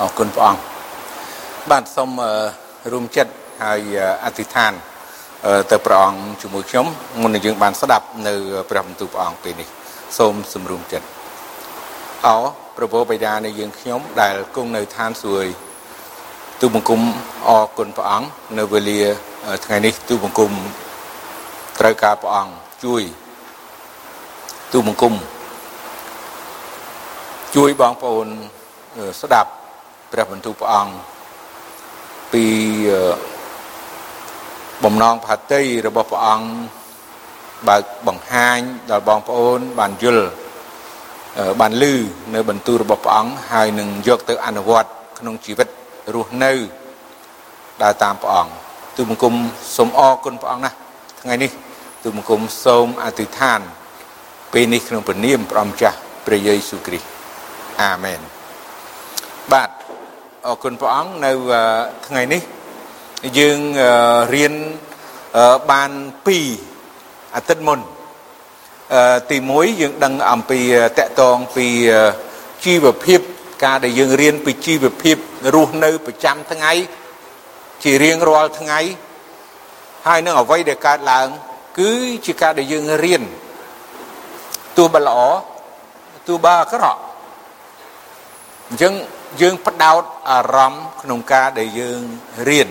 អរគុណព្រះអង្គបាទសូមរួមចិត្តហើយអធិដ្ឋានទៅព្រះអង្គជាមួយខ្ញុំមុននឹងយើងបានស្ដាប់នៅព្រះបន្ទូលព្រះអង្គពេលនេះសូមសម្រុំចិត្តអោប្រពោបិតានៃយើងខ្ញុំដែលគង់នៅឋានសួគ៌ទូបង្គំអរគុណព្រះអង្គនៅវេលាថ្ងៃនេះទូបង្គំត្រូវការព្រះអង្គជួយទូបង្គំជួយបងប្អូនស្ដាប់ ព្រះបន្ទូលព្រះអង្គពីបំណងផាតីរបស់ព្រះអង្គបើកបង្ហាញដល់បងប្អូនបានយល់បានលឺនៅបន្ទូលរបស់ព្រះអង្គហើយនឹងយកទៅអនុវត្តក្នុងជីវិតរស់នៅដើរតាមព្រះអង្គទូបង្គំសូមអរគុណព្រះអង្គណាស់ថ្ងៃនេះទូបង្គំសូមអធិដ្ឋាន ពេលនេះក្នុងព្រះនាមព្រះម្ចាស់ព្រះយេស៊ូវគ្រីស្ទអាមែនបាទ អរគុណព្រះអង្គនៅថ្ងៃនេះយើងរៀនបាន2អាទិត្យមុនទី1យើងដឹងអំពីតកតងពីជីវភាពការដែលយើងរៀនពីជីវភាពរស់នៅប្រចាំថ្ងៃជារៀងរាល់ថ្ងៃហើយនឹងអ្វីដែលកើតឡើង គឺជាការដែលយើងរៀនទោះបើល្អទោះបើអាក្រក់អញ្ចឹង យើងផ្ដោតអារម្មណ៍ក្នុងការដែលយើងរៀន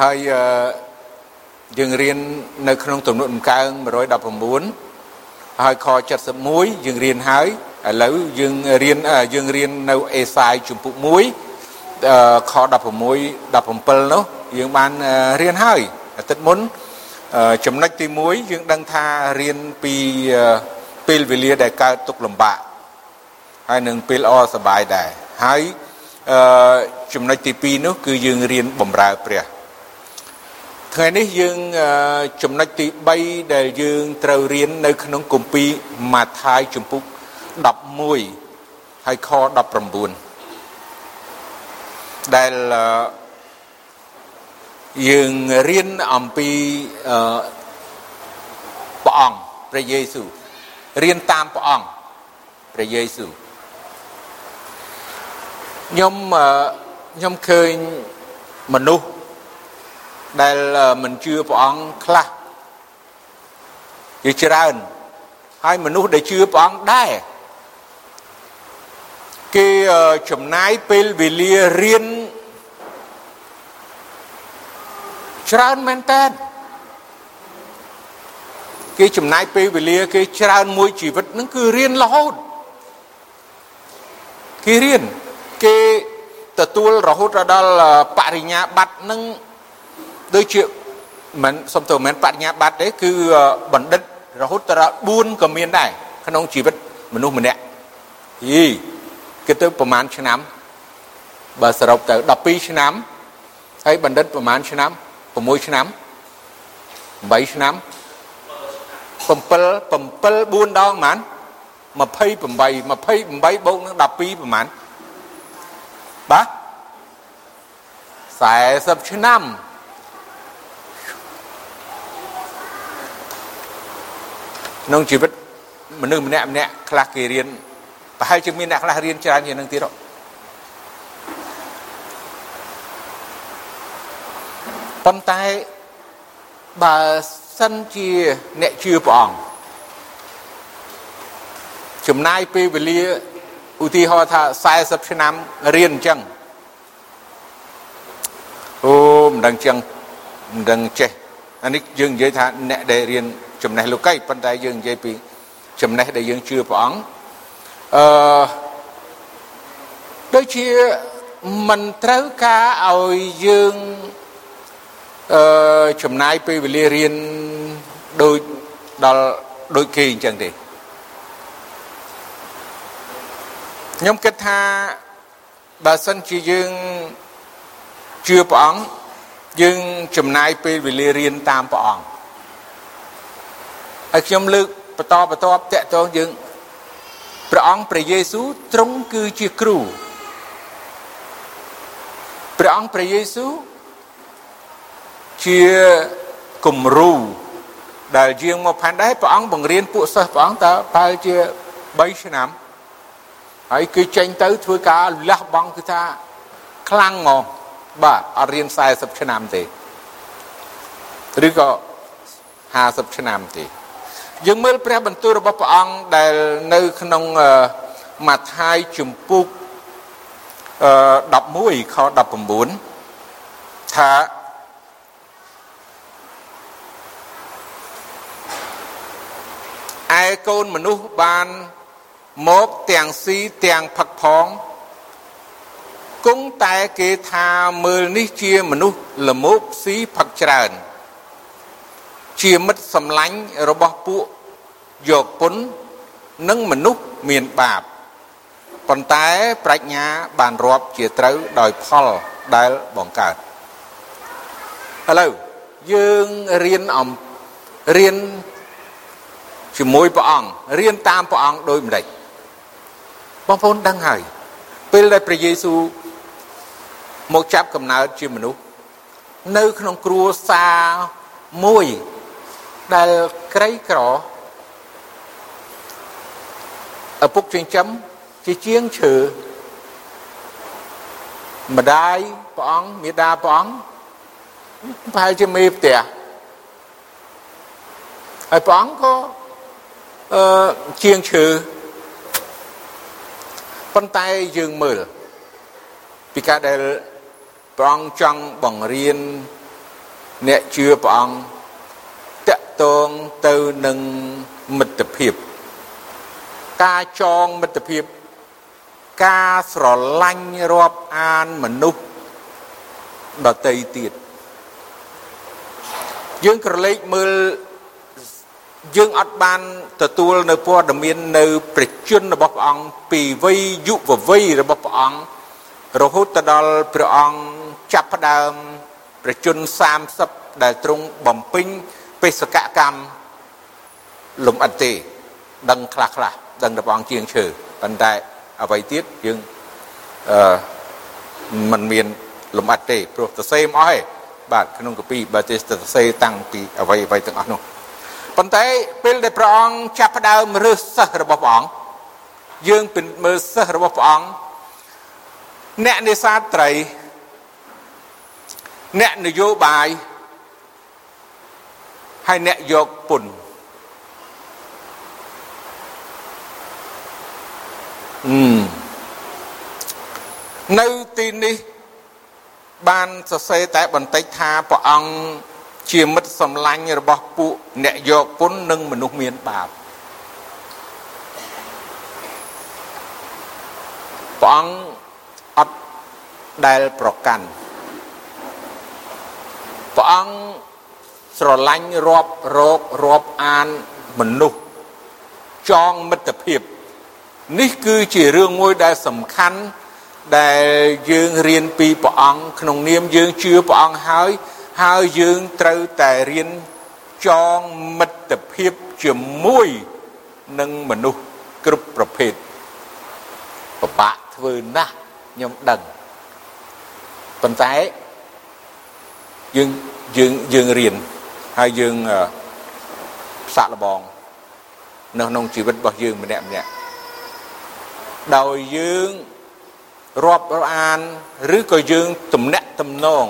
ហើយយើងរៀននៅក្នុងទំនុកដំកើង119ហើយខ71យើងរៀនហើយឥឡូវយើងរៀនយើងរៀននៅអេសាយជំពូក1ខ16 17នោះយើងបានរៀនហើយអាទិត្យមុនចំណុចទី1យើងដឹងថារៀនពីពេលវេលាដែលកើតទុកលំបាក ហើយនឹងពេលល្អសบายដែរហើយអឺចំណុចទី2នោះគឺយើងរៀនបំរើព្រះថ្ងៃនេះយើងចំណុចទី3ដែលយើងត្រូវរៀននៅក្នុងគម្ពីរម៉ាថាយជំពូក11ហើយខ19ដែលយើងរៀនអំពីព្រះអង្គព្រះយេស៊ូវរៀនតាមព្រះអង្គព្រះយេស៊ូវ ខ្ញុំខ្ញុំឃើញមនុស្សដែលមិនជឿព្រះអង្គខ្លះជាច្រើនហើយមនុស្សដែលជឿព្រះអង្គដែរគេចំណាយពេលវេលារៀនច្រើនមែនតើគេចំណាយពេលវេលាគេច្រើនមួយជីវិតហ្នឹងគឺរៀនរហូតគេរៀន គេទទួលរហូតដល់បរិញ្ញាបត្រនឹងដូចជាមិនសុំទៅមិនបរិញ្ញាបត្រទេគឺបណ្ឌិតរហូតដល់4ក៏មានដែរក្នុងជីវិតមនុស្សម្នាក់យីគេទៅប្រហែលឆ្នាំបើសរុបទៅ12ឆ្នាំហើយបណ្ឌិតប្រហែលឆ្នាំ6ឆ្នាំ8ឆ្នាំ7 7 4ដងប៉ុន្មាន28 28បូកនឹង12ប្រហែល បាទ40ឆ្នាំក្នុងជីវិតមនុស្សម្នាក់ម្នាក់ខ្លះគេរៀនប្រហែលជាមានអ្នកខ្លះរៀនច្រើនជាងនឹងទៀតប៉ុន្តែបើសិនជាអ្នកជឿព្រះអង្គចំណាយពេលវេលា ឧទាហរណ៍ថា40ឆ្នាំរៀនអញ្ចឹងអូមិនដឹងចឹងមិនដឹងចេះអានេះយើងនិយាយថាអ្នកដែលរៀនចំណេះលោកីប៉ុន្តែយើងនិយាយពីចំណេះដែលយើងជឿព្រះអង្គអឺដូចជាមិនត្រូវការឲ្យយើងអឺចំណាយពេលវេលារៀនដូចដល់ដូចគេអញ្ចឹងទេ ខ្ញុំគិតថាបើសិនជាយើងជឿព្រះអង្គយើងចំណាយពេលវេលារៀនតាមព្រះអង្គហើយខ្ញុំលើកបន្តបន្តតកតងយើងព្រះអង្គព្រះយេស៊ូវទ្រង់គឺជាគ្រូព្រះអង្គព្រះយេស៊ូវជាគំរូដែលជាងមកផែនដែរព្រះអង្គបង្រៀនពួកសិស្សព្រះអង្គតើប្រហែលជា3ឆ្នាំ ហើយគឺចេញទៅធ្វើការលះបង់គឺថាខ្លាំងហ្មងបាទអត់រៀន40ឆ្នាំទេឬក៏50ឆ្នាំទេយើងមើលព្រះបន្ទូលរបស់ព្រះអង្គដែលនៅក្នុងម៉ាថាយជំពូក11ខ19ថាឯកូនមនុស្សបាន មកទាំងស៊ីទាំងផឹកផងគង់តែគេថាមើលនេះជាមនុស្សលមោកស៊ីផឹកច្រើន ជាមិត្តសម្លាញ់របស់ពួកយកពុននិងមនុស្សមានបាបប៉ុន្តែប្រាជ្ញាបានរាប់ជាត្រូវដោយផលដែលបង្កើតឥឡូវយើងរៀនអំរៀនជាមួយព្រះអង្គរៀនតាមព្រះអង្គដូចម្ដេច បងប្អូនដឹងហើយពេលដែលព្រះយេស៊ូវមកចាប់កំណើតជាមនុស្សនៅក្នុងគ្រួសារមួយដែលក្រីក្រឪពុកចិញ្ចឹមជាជាងឈើម្ដាយព្រះអង្គមេដាព្រះអង្គប្រហែលជាមេផ្ទះហើយព្រះអង្គក៏អឺជាងឈើ ប៉ុន្តែយើងមើលពីការដែលព្រះអង្គចង់បង្រៀនអ្នកជឿព្រះអង្គតកតងទៅនឹងមិត្តភាព ការចងមិត្តភាព ការស្រឡាញ់រាប់អានមនុស្សដតីទៀតយើងក្រឡេកមើល យើងអត់បានទទួលនៅព័ត៌មាននៅព្រះជន្មរបស់ព្រះអង្គពីវ័យយុវវ័យរបស់ព្រះអង្គរហូតទៅដល់ព្រះអង្គចាប់ផ្ដើមព្រះជន្ម30ដែលទ្រង់បំពេញបេសកកម្មលំអិតទេដឹងខ្លះខ្លះដឹងតែព្រះអង្គជាងឈើប៉ុន្តែអ្វីទៀតយើងអឺมันមានលំអិតទេព្រោះសរសេរមកហើយបាទក្នុងកាពីបើទេសសរសេរតាំងពីអ្វីអ្វីទាំងអស់នោះ ប៉ុន្តែពេលដែលព្រះអង្គចាប់ផ្ដើមរើសសិស្សរបស់ព្រះអង្គយើងពិមើលសិស្សរបស់ព្រះអង្គអ្នកនេសាទត្រីអ្នកនយោបាយហើយអ្នកយកពុននៅទីនេះបានសរសេរតែបន្តិចថាព្រះអង្គ ជាមិត្តសម្លាញ់របស់ពួកអ្នកយកពុននិងមនុស្សមានបាបព្រះអង្គអត់ដែលប្រកាន់ព្រះអង្គស្រឡាញ់រាប់រករាប់អានមនុស្សចងមិត្តភាពនេះគឺជារឿងមួយដែលសំខាន់ដែលយើងរៀនពីព្រះអង្គក្នុងនាមយើងជឿព្រះអង្គហើយ ហើយយើងត្រូវតែរៀនចងមិត្តភាពជាមួយនឹងមនុស្សគ្រប់ប្រភេទពិបាកធ្វើណាស់ខ្ញុំដឹងប៉ុន្តែយើងយើងយើងរៀនហើយយើងសាក់លបងនៅក្នុងជីវិតរបស់យើងម្នាក់ម្នាក់ដោយយើងរាប់អានឬក៏យើងទំនាក់ទំនង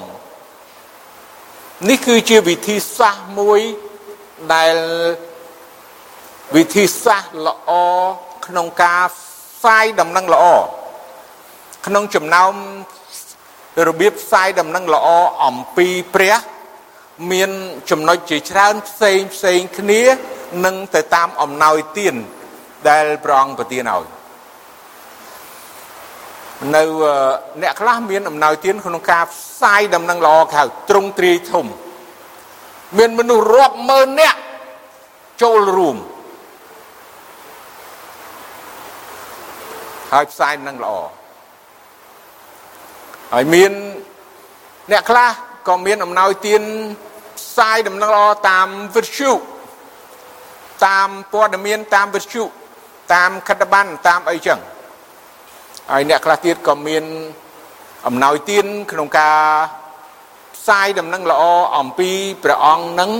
នេះគឺជាវិធីសាស្ត្រមួយដែលវិធីសាស្ត្រល្អក្នុងការផ្សាយដំណឹងល្អក្នុងចំណោមរបៀបផ្សាយដំណឹងល្អអំពីព្រះមានចំណុចជាច្រើនផ្សេងផ្សេងគ្នានឹងទៅតាមអំណោយទានដែលព្រះអង្គប្រទានឲ្យ នៅអ្នកខ្លះមានអំណោយទានក្នុងការផ្សាយដំណឹងល្អខៅត្រង់ទ្រាយធំមានមនុស្សរាប់ម៉ឺននាក់ចូលរួមហើយផ្សាយដំណឹងល្អហើយមានអ្នកខ្លះក៏មានអំណោយទានផ្សាយដំណឹងល្អតាមវិទ្យុតាមព័ត៌មានតាមវិទ្យុតាមខិត្តប័ណ្ណតាមអីចឹង ហើយអ្នកខ្លះទៀតក៏មានអំណោយទានក្នុងការផ្សាយដំណឹងល្អអំពីព្រះអង្គនឹង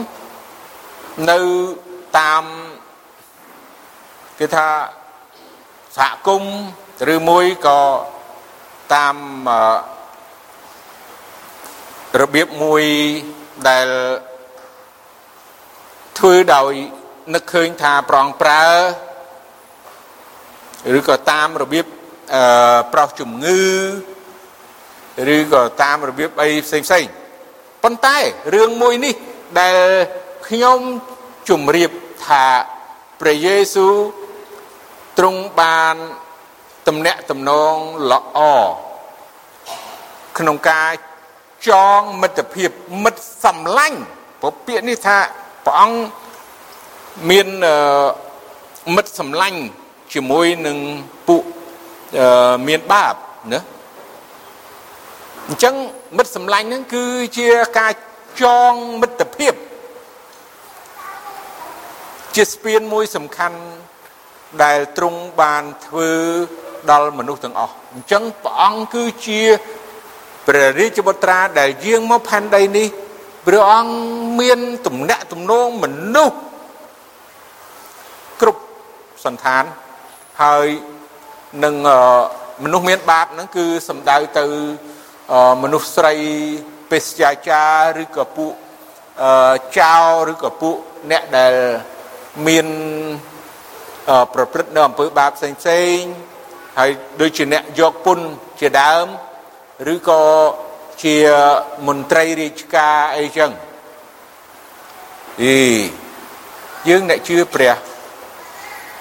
នៅតាមគេថាសហគមន៍ឬមួយក៏តាមរបៀបមួយដែលធ្វើដោយនឹកឃើញថាប្រងប្រើឬក៏តាមរបៀប អឺប្រោសជំងឺឬក៏តាមរបៀបអីផ្សេងផ្សេងប៉ុន្តែរឿងមួយនេះដែលខ្ញុំជម្រាបថាព្រះយេស៊ូវទ្រង់បានទំនាក់ទំនងល្អក្នុងការចងមិត្តភាពមិត្តសម្លាញ់ព្រោះពាក្យនេះថាព្រះអង្គមានមិត្តសម្លាញ់ជាមួយនឹងពួក មានបាបណាអញ្ចឹងមិត្តសម្លាញ់ហ្នឹងគឺជាការចងមិត្តភាព ជាស្ពានមួយសំខាន់ដែលទ្រង់បានធ្វើដល់មនុស្សទាំងអស់អញ្ចឹងព្រះអង្គគឺជាព្រះរាជបុត្រាដែលយាងមកផែនដីនេះព្រះអង្គមានទំនាក់ទំនងមនុស្សគ្រប់សន្តានហើយ នឹងមនុស្សមានបាបហ្នឹងគឺសំដៅទៅមនុស្សស្រីបេសយាចាឬក៏ពួកចៅឬក៏ពួកអ្នកដែលមានប្រព្រឹត្តនៅអំពើបាបផ្សេងផ្សេងហើយដូចជាអ្នកយកពុនជាដើមឬក៏ជាមន្ត្រីរាជការអីចឹងអីយើងអ្នកជឿព្រះ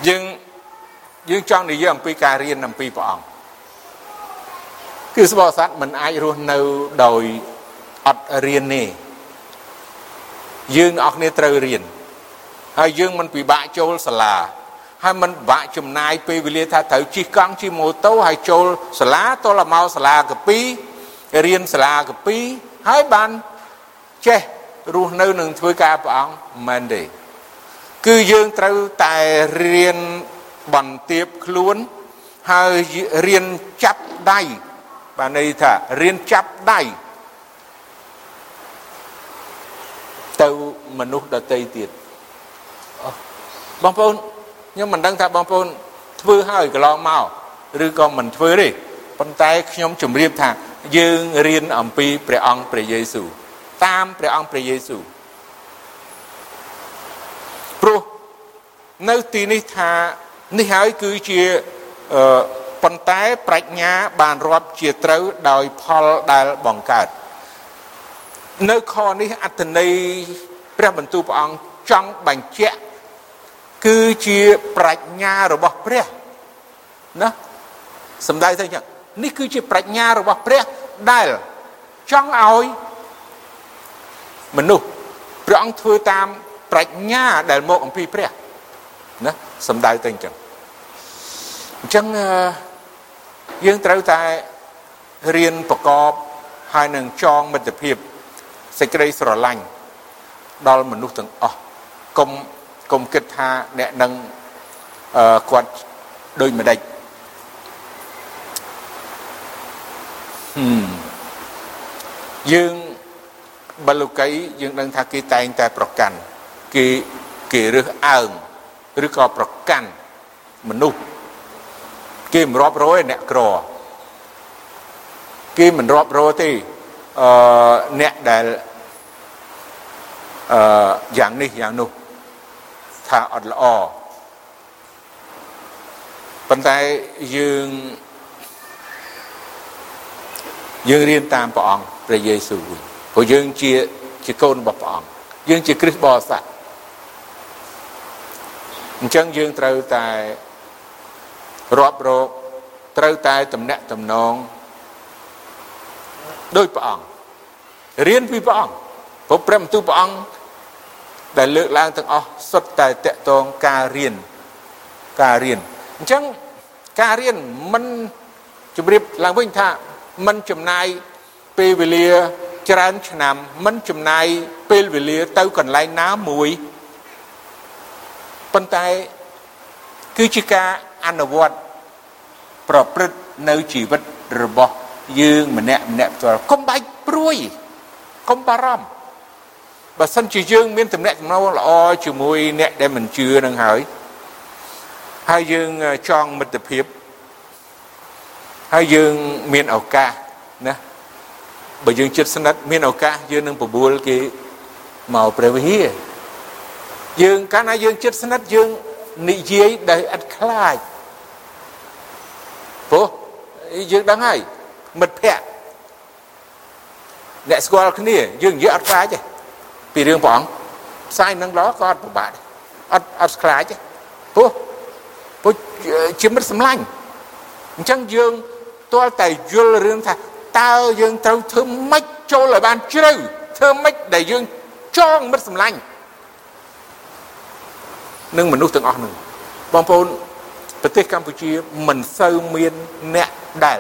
យើង យើងចង់និយាយអំពីការរៀនអំពីព្រះអង្គគឺស្បោស័តមិនអាចរស់នៅដោយអត់រៀនទេយើងអស់គ្នាត្រូវរៀនហើយយើងមិនពិបាកចូលសាលាហើយមិនពិបាកចំណាយពេលវេលាថាត្រូវជិះកង់ជិះម៉ូតូហើយចូលសាលាតលមកសាលាកពីរៀនសាលាកពីហើយបានចេះរស់នៅនឹងធ្វើការព្រះអង្គមិនទេគឺយើងត្រូវតែរៀន បន្ទាបខ្លួនហើយរៀនចាប់ដៃបានន័យថារៀនចាប់ដៃទៅមនុស្សដទៃទៀតបងប្អូនខ្ញុំមិនដឹងថាបងប្អូនធ្វើហើយកន្លងមកឬក៏មិនធ្វើទេប៉ុន្តែខ្ញុំជម្រាបថាយើងរៀនអំពីព្រះអង្គព្រះយេស៊ូវតាមព្រះអង្គព្រះយេស៊ូវព្រោះនៅទីនេះថា នេះហើយគឺជាប៉ុន្តែប្រាជ្ញាបានរាប់ជាត្រូវដោយផលដែលបង្កើតនៅខនេះអត្តន័យព្រះបន្ទូលព្រះអង្គចង់បញ្ជាក់គឺជាប្រាជ្ញារបស់ព្រះណាសំដៅទៅចឹងនេះគឺជាប្រាជ្ញារបស់ព្រះដែលចង់ឲ្យមនុស្សព្រះអង្គធ្វើតាមប្រាជ្ញាដែលមកអំពីព្រះ ណាសំដៅទៅអញ្ចឹងអញ្ចឹងយើងត្រូវតែរៀនប្រកបហើយនឹងចងមិត្តភាពសេចក្តីស្រឡាញ់ដល់មនុស្សទាំងអស់កុំកុំគិតថាអ្នកនឹងអឺគាត់ដូចម្ដេចហឹមយើងបលុកីយើងដឹងថាគេតែងតែប្រកាន់គេគេរើសអើង ឬក៏ប្រកាន់មនុស្សគេមិនរាប់រយអ្នកក្រគេមិនរាប់រយទេអឺអ្នកដែលអឺយ៉ាងនេះយ៉ាងនោះថាអត់ល្អប៉ុន្តែយើងយើងរៀនតាមព្រះអង្គព្រះយេស៊ូវព្រោះយើងជាជាកូនរបស់ព្រះអង្គយើងជាគ្រិស្តបរិស័ទ អញ្ចឹងយើងត្រូវតែរាប់រកត្រូវតែតំណាក់តំណងដោយព្រះអង្គរៀនពីព្រះអង្គព្រោះព្រះបន្ទូលព្រះអង្គដែលលើកឡើងទាំងអស់សុទ្ធតែតកតងការរៀនការរៀនអញ្ចឹងការរៀនមិនជម្រាបឡើងវិញថាមិនចំណាយពេលវេលាច្រើនឆ្នាំមិនចំណាយពេលវេលាទៅកន្លែងណាមួយ ប៉ុន្តែគឺជាការអនុវត្តប្រព្រឹត្តនៅជីវិតរបស់យើងម្នាក់ម្នាក់ផ្ទាល់កុំបាច់ព្រួយកុំបារម្ភបើសិនជាយើងមានទំនាក់ទំនងល្អជាមួយអ្នកដែលមិនជឿនឹងហើយហើយយើងចង់មិត្តភាពហើយយើងមានឱកាសណាបើយើងចិត្តស្និទ្ធមានឱកាសយើងនឹងបបួលគេមកព្រះវិហារ យើងកាលណាយើងចិត្តស្និទ្ធយើងនិយាយដោយឥតខ្លាចព្រោះយើងដឹងហើយមិត្តភ័ក្តិអ្នកស្គាល់គ្នាយើងនិយាយអត់ខ្លាចទេពីរឿងព្រះអង្គផ្សាយនឹងល្អក៏អត់ពិបាកអត់អត់ខ្លាចទេព្រោះព្រោះជាមិត្តសម្លាញ់អញ្ចឹងយើងទាល់តែយល់រឿងថាតើយើងត្រូវធ្វើម៉េចចូលឲ្យបានជ្រៅធ្វើម៉េចដែលយើងចងមិត្តសម្លាញ់ នឹងមនុស្សទាំងអស់នឹងបងប្អូនប្រទេសកម្ពុជាមិនសូវមានអ្នកដែល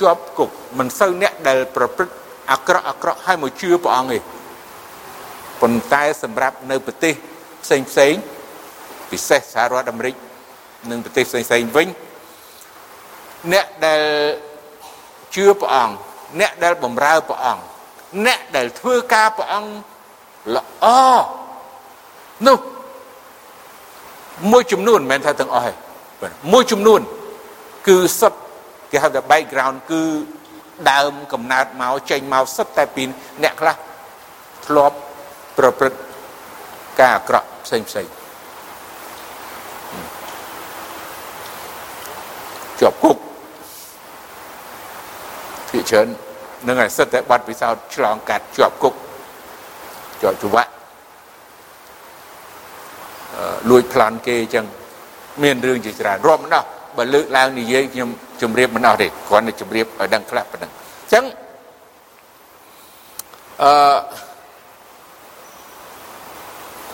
ជាប់គុកមិនសូវអ្នកដែលប្រព្រឹត្តអាក្រក់អាក្រក់ហើយមកជឿព្រះអង្គទេប៉ុន្តែសម្រាប់នៅប្រទេសផ្សេងផ្សេងពិសេសសហរដ្ឋអាមេរិកនិងប្រទេសផ្សេងផ្សេងវិញអ្នកដែលជឿព្រះអង្គអ្នកដែលបម្រើព្រះអង្គអ្នកដែលធ្វើការព្រះអង្គល្អនោះ មួយចំនួនមិនមែនថាទាំងអស់ទេមួយចំនួន គឺសុទ្ធគេហៅថា background គឺដើមកំណើតមកចេញមកសុទ្ធតែពីអ្នកខ្លះធ្លាប់ប្រព្រឹត្តការអាក្រក់ផ្សេងផ្សេងជាប់គុកភាគច្រើននឹងឲ្យសិតតែបាត់ពិសោធន៍ឆ្លងកាត់ជាប់គុកជាប់ច្បាក់ លួចប្លន់គេអញ្ចឹងមានរឿងជាច្រើនរាប់មិនដោះបើលើកឡើងនិយាយខ្ញុំជម្រាបមិនអស់ទេគ្រាន់តែជម្រាបឲ្យដឹងខ្លះប៉ុណ្ណឹងអញ្ចឹងអឺ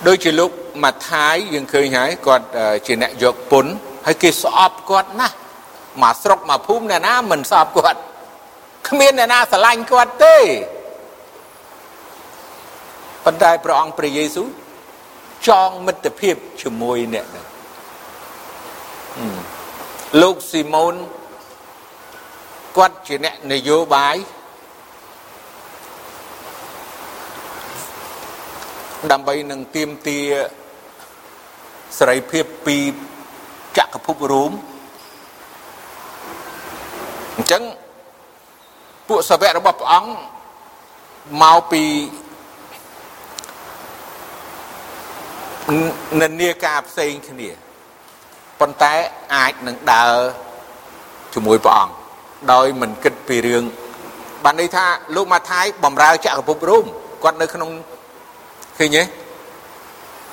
ដូចជាលោកម៉ាថាយយើងឃើញហើយគាត់ជាអ្នកយកពុនហើយគេស្អប់គាត់ណាស់មកស្រុកមកភូមិអ្នកណាមិនស្អប់គាត់គ្មានអ្នកណាស្រឡាញ់គាត់ទេប៉ុន្តែព្រះអង្គព្រះយេស៊ូវ ចងមិត្តភាពជាមួយអ្នកហ្នឹងលោកស៊ីម៉ូនគាត់ជាអ្នកនយោបាយដើម្បីនឹងទៀមទាសេរីភាពពីចក្រភពរួមអញ្ចឹងពួកសាវករបស់ព្រះអង្គមកពី និន្នាការផ្សេងគ្នាប៉ុន្តែអាចនឹងដើរជាមួយព្រះអង្គដោយមិនគិតពីរឿងបានន័យថាលោកម៉ាថាយបំរើចក្រភពរ៉ូមគាត់នៅក្នុងឃើញទេ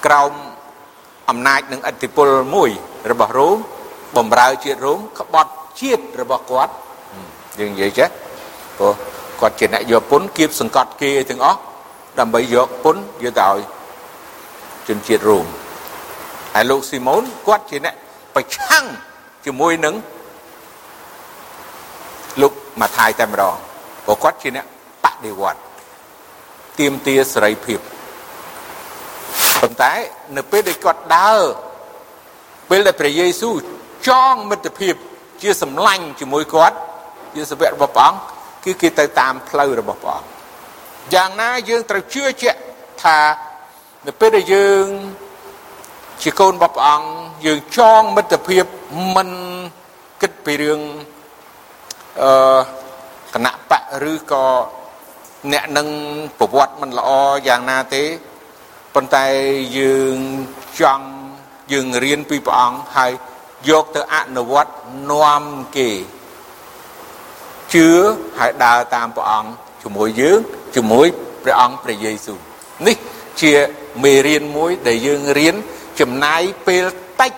ក្រោមអំណាចនិងអធិពលមួយរបស់រ៉ូមបំរើជាតិរ៉ូមក្បត់ជាតិរបស់គាត់យើងនិយាយចេះព្រោះគាត់ជាអ្នកយកពុនគៀបសង្កត់គេទាំងអស់ដើម្បីយកពុនយកទៅឲ្យ ជនជាតិរ៉ូមហើយលោកស៊ីម៉ូនគាត់ជាអ្នកប្រឆាំងជាមួយនឹងលោកម៉ាថាយតែម្ដងព្រោះគាត់ជាអ្នកបដិវត្តទៀមទាសេរីភាពប៉ុន្តែនៅពេលដែលគាត់ដើរពេលដែលព្រះយេស៊ូវចងមិត្តភាពជាសម្លាញ់ជាមួយគាត់ជាសាវករបស់ព្រះអង្គគឺគេទៅតាមផ្លូវរបស់ព្រះអង្គយ៉ាងណាយើងត្រូវជឿជាក់ថា នៅពេលដែលយើងជាកូនរបស់ព្រះអង្គយើងចងមិត្តភាពមិនគិតពីរឿងអឺគណៈបកឬក៏អ្នកនឹងប្រវត្តិមិនល្អយ៉ាងណាទេប៉ុន្តែយើងចង់យើងរៀនពីព្រះអង្គហើយយកទៅអនុវត្តនាំគេជឿហើយដើរតាមព្រះអង្គជាមួយយើងជាមួយព្រះអង្គព្រះយេស៊ូវនេះជា មេរៀនមួយដែលយើងរៀនចំណាយពេលតិច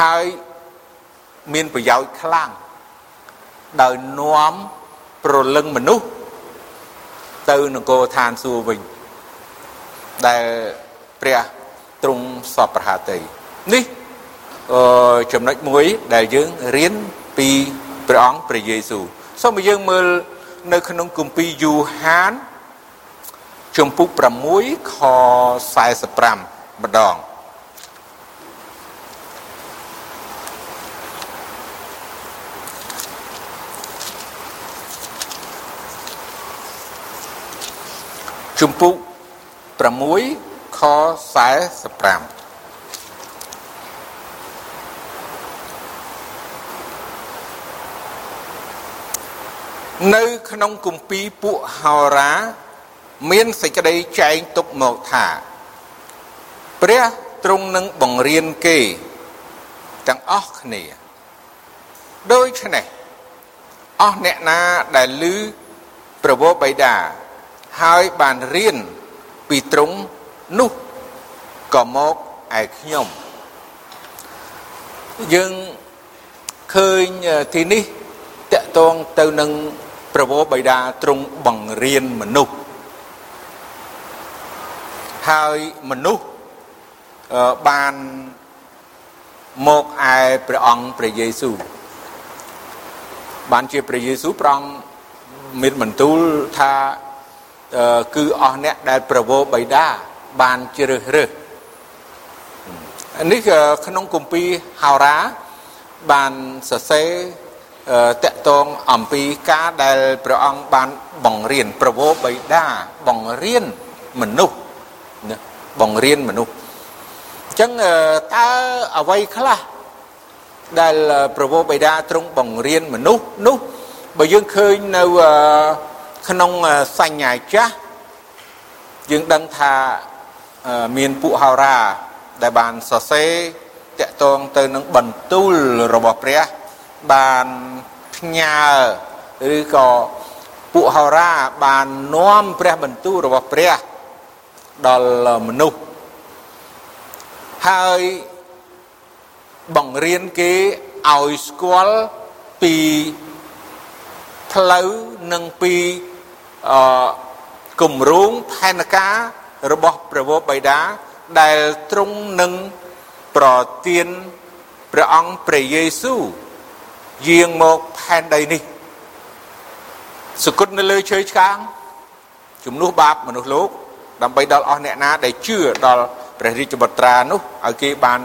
ហើយមានប្រយោជន៍ខ្លាំងដោយនាំប្រលឹងមនុស្សទៅនគរឋានសួគ៌វិញដែលព្រះទ្រង់សពប្រហាតីនេះអឺចំណុចមួយដែលយើងរៀនពីព្រះអង្គព្រះយេស៊ូវសូមឲ្យយើងមើលនៅក្នុងគម្ពីរយូហាន ជំពូក6ខ45ម្ដងជំពូក6ខ45នៅក្នុងគម្ពីរពួកហោរា មានសេចក្តីចែងទុកមកថាព្រះទ្រង់នឹងបង្រៀនគេទាំងអស់គ្នាដូច្នេះអស់អ្នកណាដែលឮប្រវោបៃតាហើយបានរៀនពីទ្រង់នោះក៏មកឯខ្ញុំយើងឃើញទីនេះតកតងទៅនឹងប្រវោបៃតាទ្រង់បង្រៀនមនុស្ស ហើយមនុស្សបានមកឯព្រះអង្គព្រះយេស៊ូវបានជាព្រះយេស៊ូវព្រះអង្គមានបន្ទូលថាគឺអស់អ្នកដែលប្រវោបិតាបានជ្រើសរើសនេះក្នុងគម្ពីរហោរាបានសរសេរតកតងអំពីការដែលព្រះអង្គបានបង្រៀនប្រវោបិតាបង្រៀនមនុស្ស បង្រៀនមនុស្សអញ្ចឹងតើអ្វីខ្លះដែលប្រវោបិតាទ្រង់បង្រៀនមនុស្សនោះបើយើងឃើញនៅក្នុងសញ្ញាចាស់យើងដឹងថាមានពួកហោរាដែលបានសរសេរតកតងទៅនឹងបន្ទូលរបស់ព្រះបានផ្ញើឬក៏ពួកហោរាបាននាំព្រះបន្ទូលរបស់ព្រះ ដល់មនុស្សហើយបង្រៀនគេឲ្យស្គាល់ពីផ្លូវនិងពីអឺគម្រោងផែនការរបស់ព្រះវរបិតាដែលទ្រង់នឹងប្រទានព្រះអង្គព្រះយេស៊ូវយាងមកផែនដីនេះសគុតនៅលើឈើឆ្កាងជំនួសបាបមនុស្សលោក ដើម្បីដល់អស់អ្នកណាដែលជឿដល់ព្រះរាជបុត្រានោះឲ្យគេបាន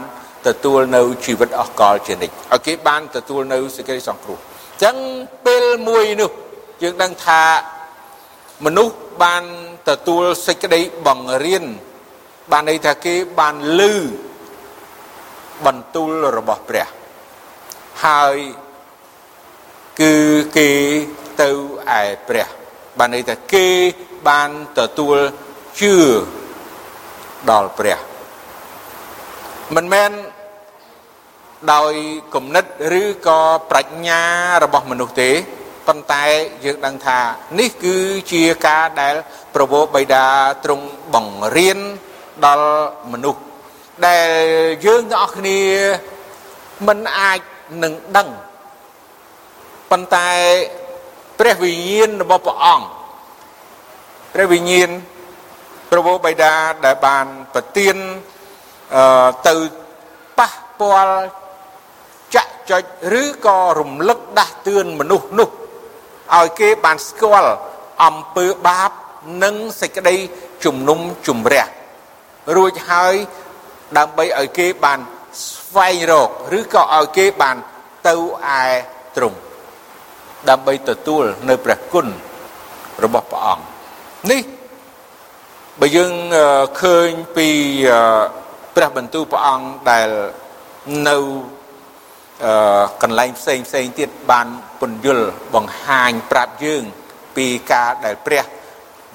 ទទួលនៅជីវិតអស់កលជានិច្ចឲ្យគេបានទទួលនៅសេចក្តីសង្គ្រោះអញ្ចឹងពេលមួយនោះយើងដឹងថាមនុស្សបានទទួលសេចក្តីបង្រៀនបានន័យថាគេបានលឺបន្ទូលរបស់ព្រះហើយគឺគេទៅឯព្រះបានន័យថាគេបានទទួល ជឿដល់ព្រះមិនមែនដោយគំនិតឬក៏ប្រាជ្ញារបស់មនុស្សទេប៉ុន្តែយើងដឹងថានេះគឺជាការដែលប្រវោបិតាទ្រង់បង្រៀនដល់មនុស្សដែលយើងទាំងអស់គ្នាមិនអាចនឹងដឹងប៉ុន្តែព្រះវិញ្ញាណរបស់ព្រះអង្គព្រះវិញ្ញាណ ប្រវោបិតាដែលបានប្រទានអឺទៅប៉ះពាល់ចាក់ចុចឬក៏រំលឹកដាស់តឿនមនុស្សនោះឲ្យគេបានស្គាល់អំពើបាបនិងសេចក្តីជំនុំជម្រះរួចហើយដើម្បីឲ្យគេបានស្វែងរកឬក៏ឲ្យគេបានទៅឯទ្រង់ដើម្បីទទួលនៅព្រះគុណរបស់ព្រះអង្គនេះ បើយើងឃើញពីព្រះបន្ទូលព្រះអង្គដែលនៅអឺកន្លែងផ្សេងផ្សេងទៀតបានពន្យល់បង្ហាញប្រាប់យើង ពីការដែលព្រះ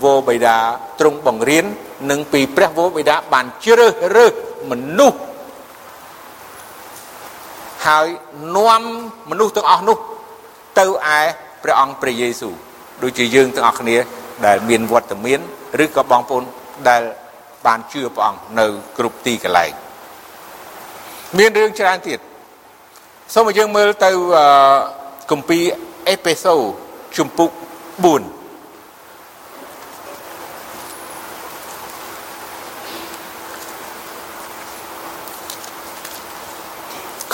វរបិតាទ្រង់បង្រៀននិងពីព្រះវរបិតាបានជ្រើសរើសមនុស្សហើយនាំមនុស្សទាំងអស់នោះ ទៅឯព្រះអង្គព្រះយេស៊ូវដូចជាយើងទាំងអស់គ្នា ដែលមានវត្តមានឬក៏បងប្អូនដែលបានជឿព្រះអង្គនៅគ្រប់ទីកន្លែងមានរឿងច្រើនទៀតសូមឲ្យយើងមើលទៅគម្ពីរអេពេសូជំពូក4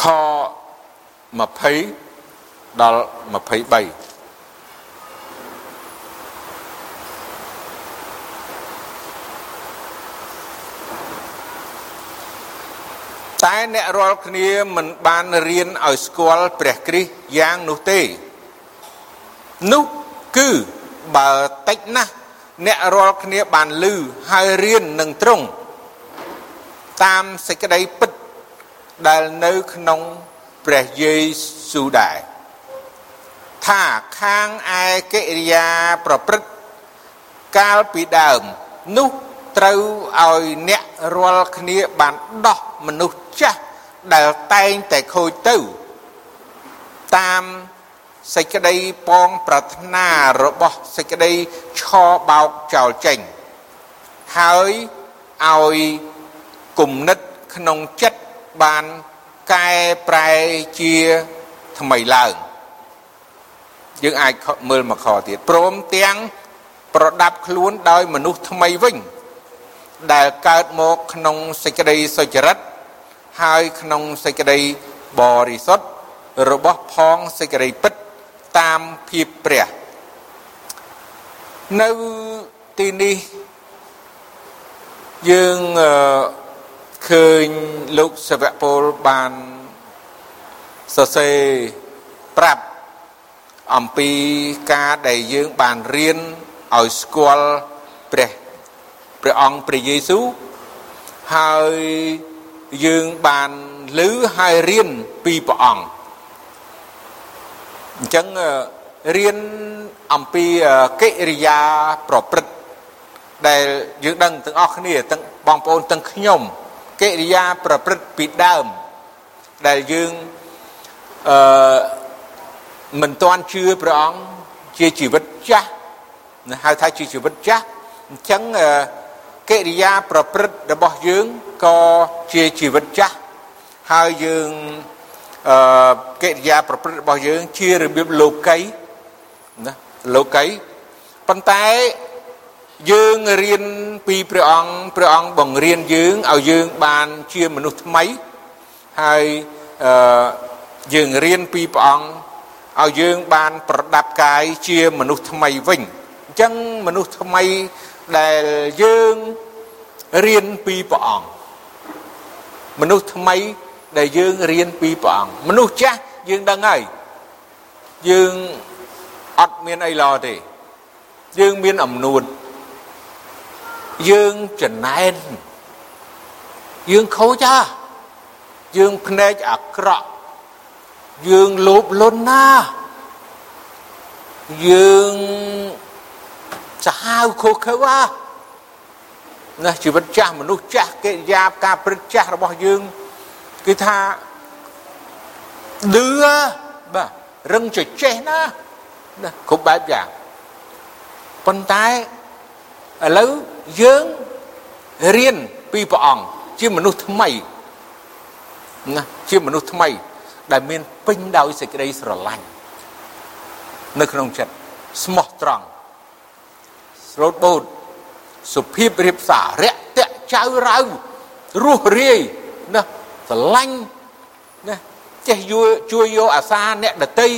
ខ20ដល់23 តែអ្នករាល់គ្នាមិនបានរៀនឲ្យស្គាល់ព្រះគ្រីស្ទយ៉ាងនោះទេនោះគឺបើតិចណាស់អ្នករាល់គ្នាបានលឺហើយរៀននឹងត្រង់តាមសេចក្តីពិតដែលនៅក្នុងព្រះយេស៊ូវដែរថាខាងឯកិរិយាប្រព្រឹត្តកាលពីដើមនោះ ត្រូវឲ្យអ្នករាល់គ្នាបានដោះមនុស្សចាស់ដែលតែងតែខូចទៅ តាមសេចក្តីប៉ងប្រាថ្នារបស់សេចក្តីឆបោកចោលចេញហើយឲ្យគុណិតក្នុងចិត្តបានកែប្រែជាថ្មីឡើងយើងអាចមើលមកខទៀតព្រមទាំងប្រដាប់ខ្លួនដោយមនុស្សថ្មីវិញ ដែលកើតមកក្នុងសេចក្តីសុចរិតហើយក្នុងសេចក្តីបរិសុទ្ធរបស់ផងសេចក្តីពិតតាមភាពព្រះនៅទីនេះយើងឃើញលោកសវៈពលបានសរសេរប្រាប់អំពីការដែលយើងបានរៀនឲ្យស្គាល់ព្រះ ព្រះអង្គព្រះយេស៊ូវហើយយើងបានឮហើយរៀនពីព្រះអង្គអញ្ចឹងរៀនអំពីកិរិយាប្រព្រឹត្តដែលយើងដឹងទាំងអស់គ្នាទាំងបងប្អូនទាំងខ្ញុំកិរិយាប្រព្រឹត្តពីដើមដែលយើងអឺមិនទាន់ជឿព្រះអង្គជាជីវិតចាស់ហៅថាជាជីវិតចាស់អញ្ចឹង កិរិយាប្រព្រឹត្តរបស់យើងក៏ជាជីវិតចាស់ហើយយើងអឺកិរិយាប្រព្រឹត្តរបស់យើងជារបៀបលោកីណាលោកីប៉ុន្តែយើងរៀនពីព្រះអង្គព្រះអង្គបង្រៀនយើងឲ្យយើងបានជាមនុស្សថ្មីហើយអឺយើងរៀនពីព្រះអង្គឲ្យយើងបានប្រដាប់កាយជាមនុស្សថ្មីវិញអញ្ចឹងមនុស្សថ្មី ដែលយើងរៀនពីព្រះអង្គមនុស្សថ្មីដែលយើងរៀនពីព្រះអង្គមនុស្សចាស់យើងដឹងហើយយើងអត់មានអីល្អទេយើងមានអំនួតយើងចំណែនយើងខូចហ่าយើងភ្នែកអាក្រក់យើងលោភលន់ណាយើង សាហាវខុសខើហ่าណាជីវិតចាស់មនុស្សចាស់កិរិយាការព្រឹត្តចាស់របស់យើងគឺថាឌឺបាទរឹងចចេះណាណាគ្រប់បែបយ៉ាងប៉ុន្តែឥឡូវយើងរៀនពីព្រះអង្គជាមនុស្សថ្មីណាជាមនុស្សថ្មី ដែលមានពេញដោយសេចក្តីស្រឡាញ់នៅក្នុងចិត្តស្មោះត្រង់ស្រោតបូតសុភាពរៀបសាររាក់តាក់ចៅរៅរស់រាយណាស្រឡាញ់ណាចេះជួយជួយយកអាសាអ្នកដតី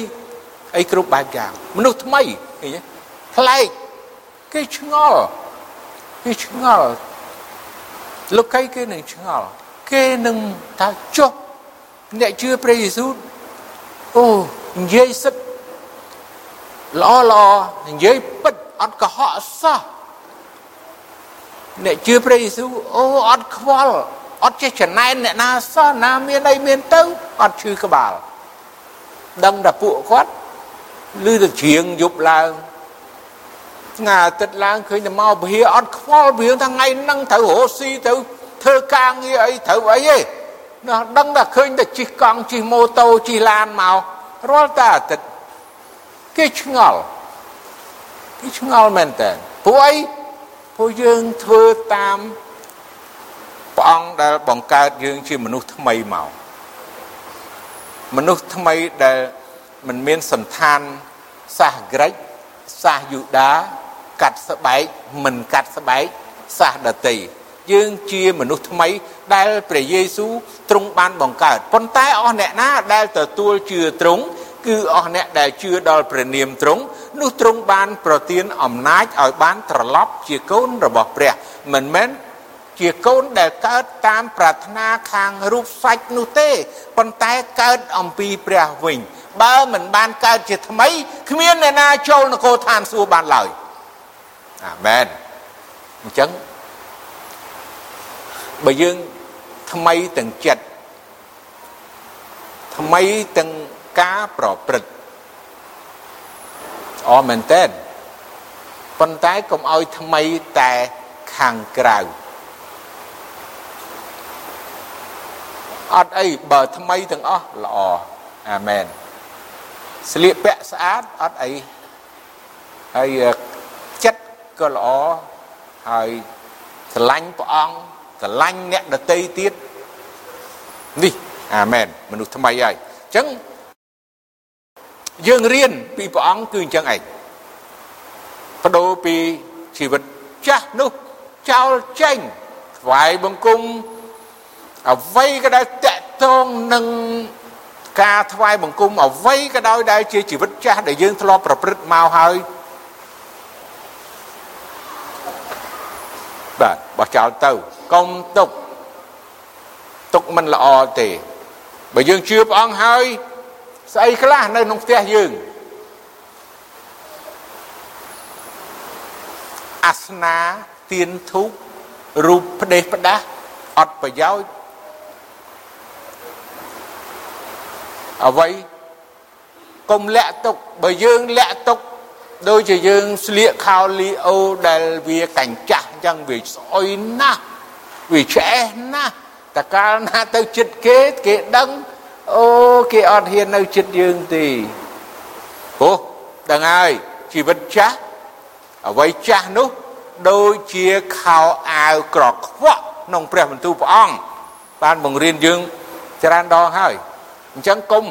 អីគ្រប់បែបយ៉ាងមនុស្សថ្មីឃើញទេប្លែកគេឆ្ងល់គេឆ្ងល់លោកីគេនឹងឆ្ងល់គេនឹងថាចុះអ្នកជឿព្រះយេស៊ូវអូនិយាយសិតល្អល្អនិយាយពិត អត់កុហកសោះអ្នកជឿព្រះយេស៊ូវអូអត់ខ្វល់អត់ចេះចំណែនអ្នកណាសោះណាមានអីមានទៅអត់ឈឺក្បាលដឹងតែពួកគាត់ឮតែជ្រៀងយប់ឡើងថ្ងៃអាទិត្យឡើងឃើញតែមកពហិអត់ខ្វល់ព្រៀងថាថ្ងៃហ្នឹងត្រូវរស់ស៊ីទៅធ្វើការងារអីត្រូវអីទេណាដឹងតែឃើញតែជិះកង់ជិះម៉ូតូជិះឡានមករាល់តែអាទិត្យគេឆ្ងល់ គេឆ្ងល់មែនតើព្រោះអីព្រោះយើងធ្វើតាមព្រះអង្គដែលបង្កើតយើងជាមនុស្សថ្មីមកមនុស្សថ្មីដែលមិនមានសន្តានសាសក្រិចសាសយូដាកាត់ស្បែកមិនកាត់ស្បែកសាសដតីយើងជាមនុស្សថ្មីដែលព្រះយេស៊ូវទ្រង់បានបង្កើតប៉ុន្តែអស់អ្នកណាដែលទទួលជឿទ្រង់ គឺអស់អ្នកដែលជឿដល់ព្រះនាមទ្រង់នោះទ្រង់បានប្រទានអំណាចឲ្យបានត្រឡប់ជាកូនរបស់ព្រះ មិនមែនជាកូនដែលកើតតាមប្រាថ្នាខាងរូបសាច់នោះទេប៉ុន្តែកើតអំពីព្រះវិញ បើមិនបានកើតជាថ្មីគ្មានអ្នកណាចូលនគរឋានសួគ៌បានឡើយអាមែនអញ្ចឹងបើយើងថ្មីទាំងចិត្តថ្មីទាំង ការប្រព្រឹត្តល្អមែនតើប៉ុន្តែកុំឲ្យថ្មីតែខាងក្រៅអត់អីបើថ្មីទាំងអស់ល្អអាមែនស្លៀកពាក់ស្អាតអត់អីហើយចិត្តក៏ល្អហើយស្រឡាញ់ព្រះអង្គស្រឡាញ់អ្នកដតីទៀតនេះអាមែនមនុស្សថ្មីហើយអញ្ចឹង យើងរៀនពីព្រះអង្គគឺអញ្ចឹងឯងបដូរពីជីវិតចាស់នោះចោលចេញថ្វាយបង្គំអ្វីក៏ដែលតកតងនឹងការថ្វាយបង្គំអ្វីក៏ដោយដែលជាជីវិតចាស់ដែលយើងធ្លាប់ប្រព្រឹត្តមកហើយបាទបោះចោលទៅកុំទុកទុកមិនល្អទេបើយើងជឿព្រះអង្គហើយ ស្អីខ្លះនៅក្នុងផ្ទះយើងអាសនាទៀនធូបរូបផ្ដេសផ្ដាស់អត់ប្រយោជន៍អ្វីកុំលាក់ទុកបើយើងលាក់ទុកដូចជាយើងស្លៀកខោលីអូដែលវាកាញ់ចាស់អញ្ចឹងវាស្អុយណាស់វាឆ្អេះណាស់តកាលណាទៅចិត្តគេគេដឹង អូគេអត់ហ៊ាននៅចិត្តយើងទេអូដឹងហើយជីវិតចាស់អ្វីចាស់នោះដូចជាខោអាវក្រខ្វក់ក្នុងព្រះបន្ទូលព្រះអង្គបានបង្រៀនយើងច្រើនដងហើយអញ្ចឹងគុំ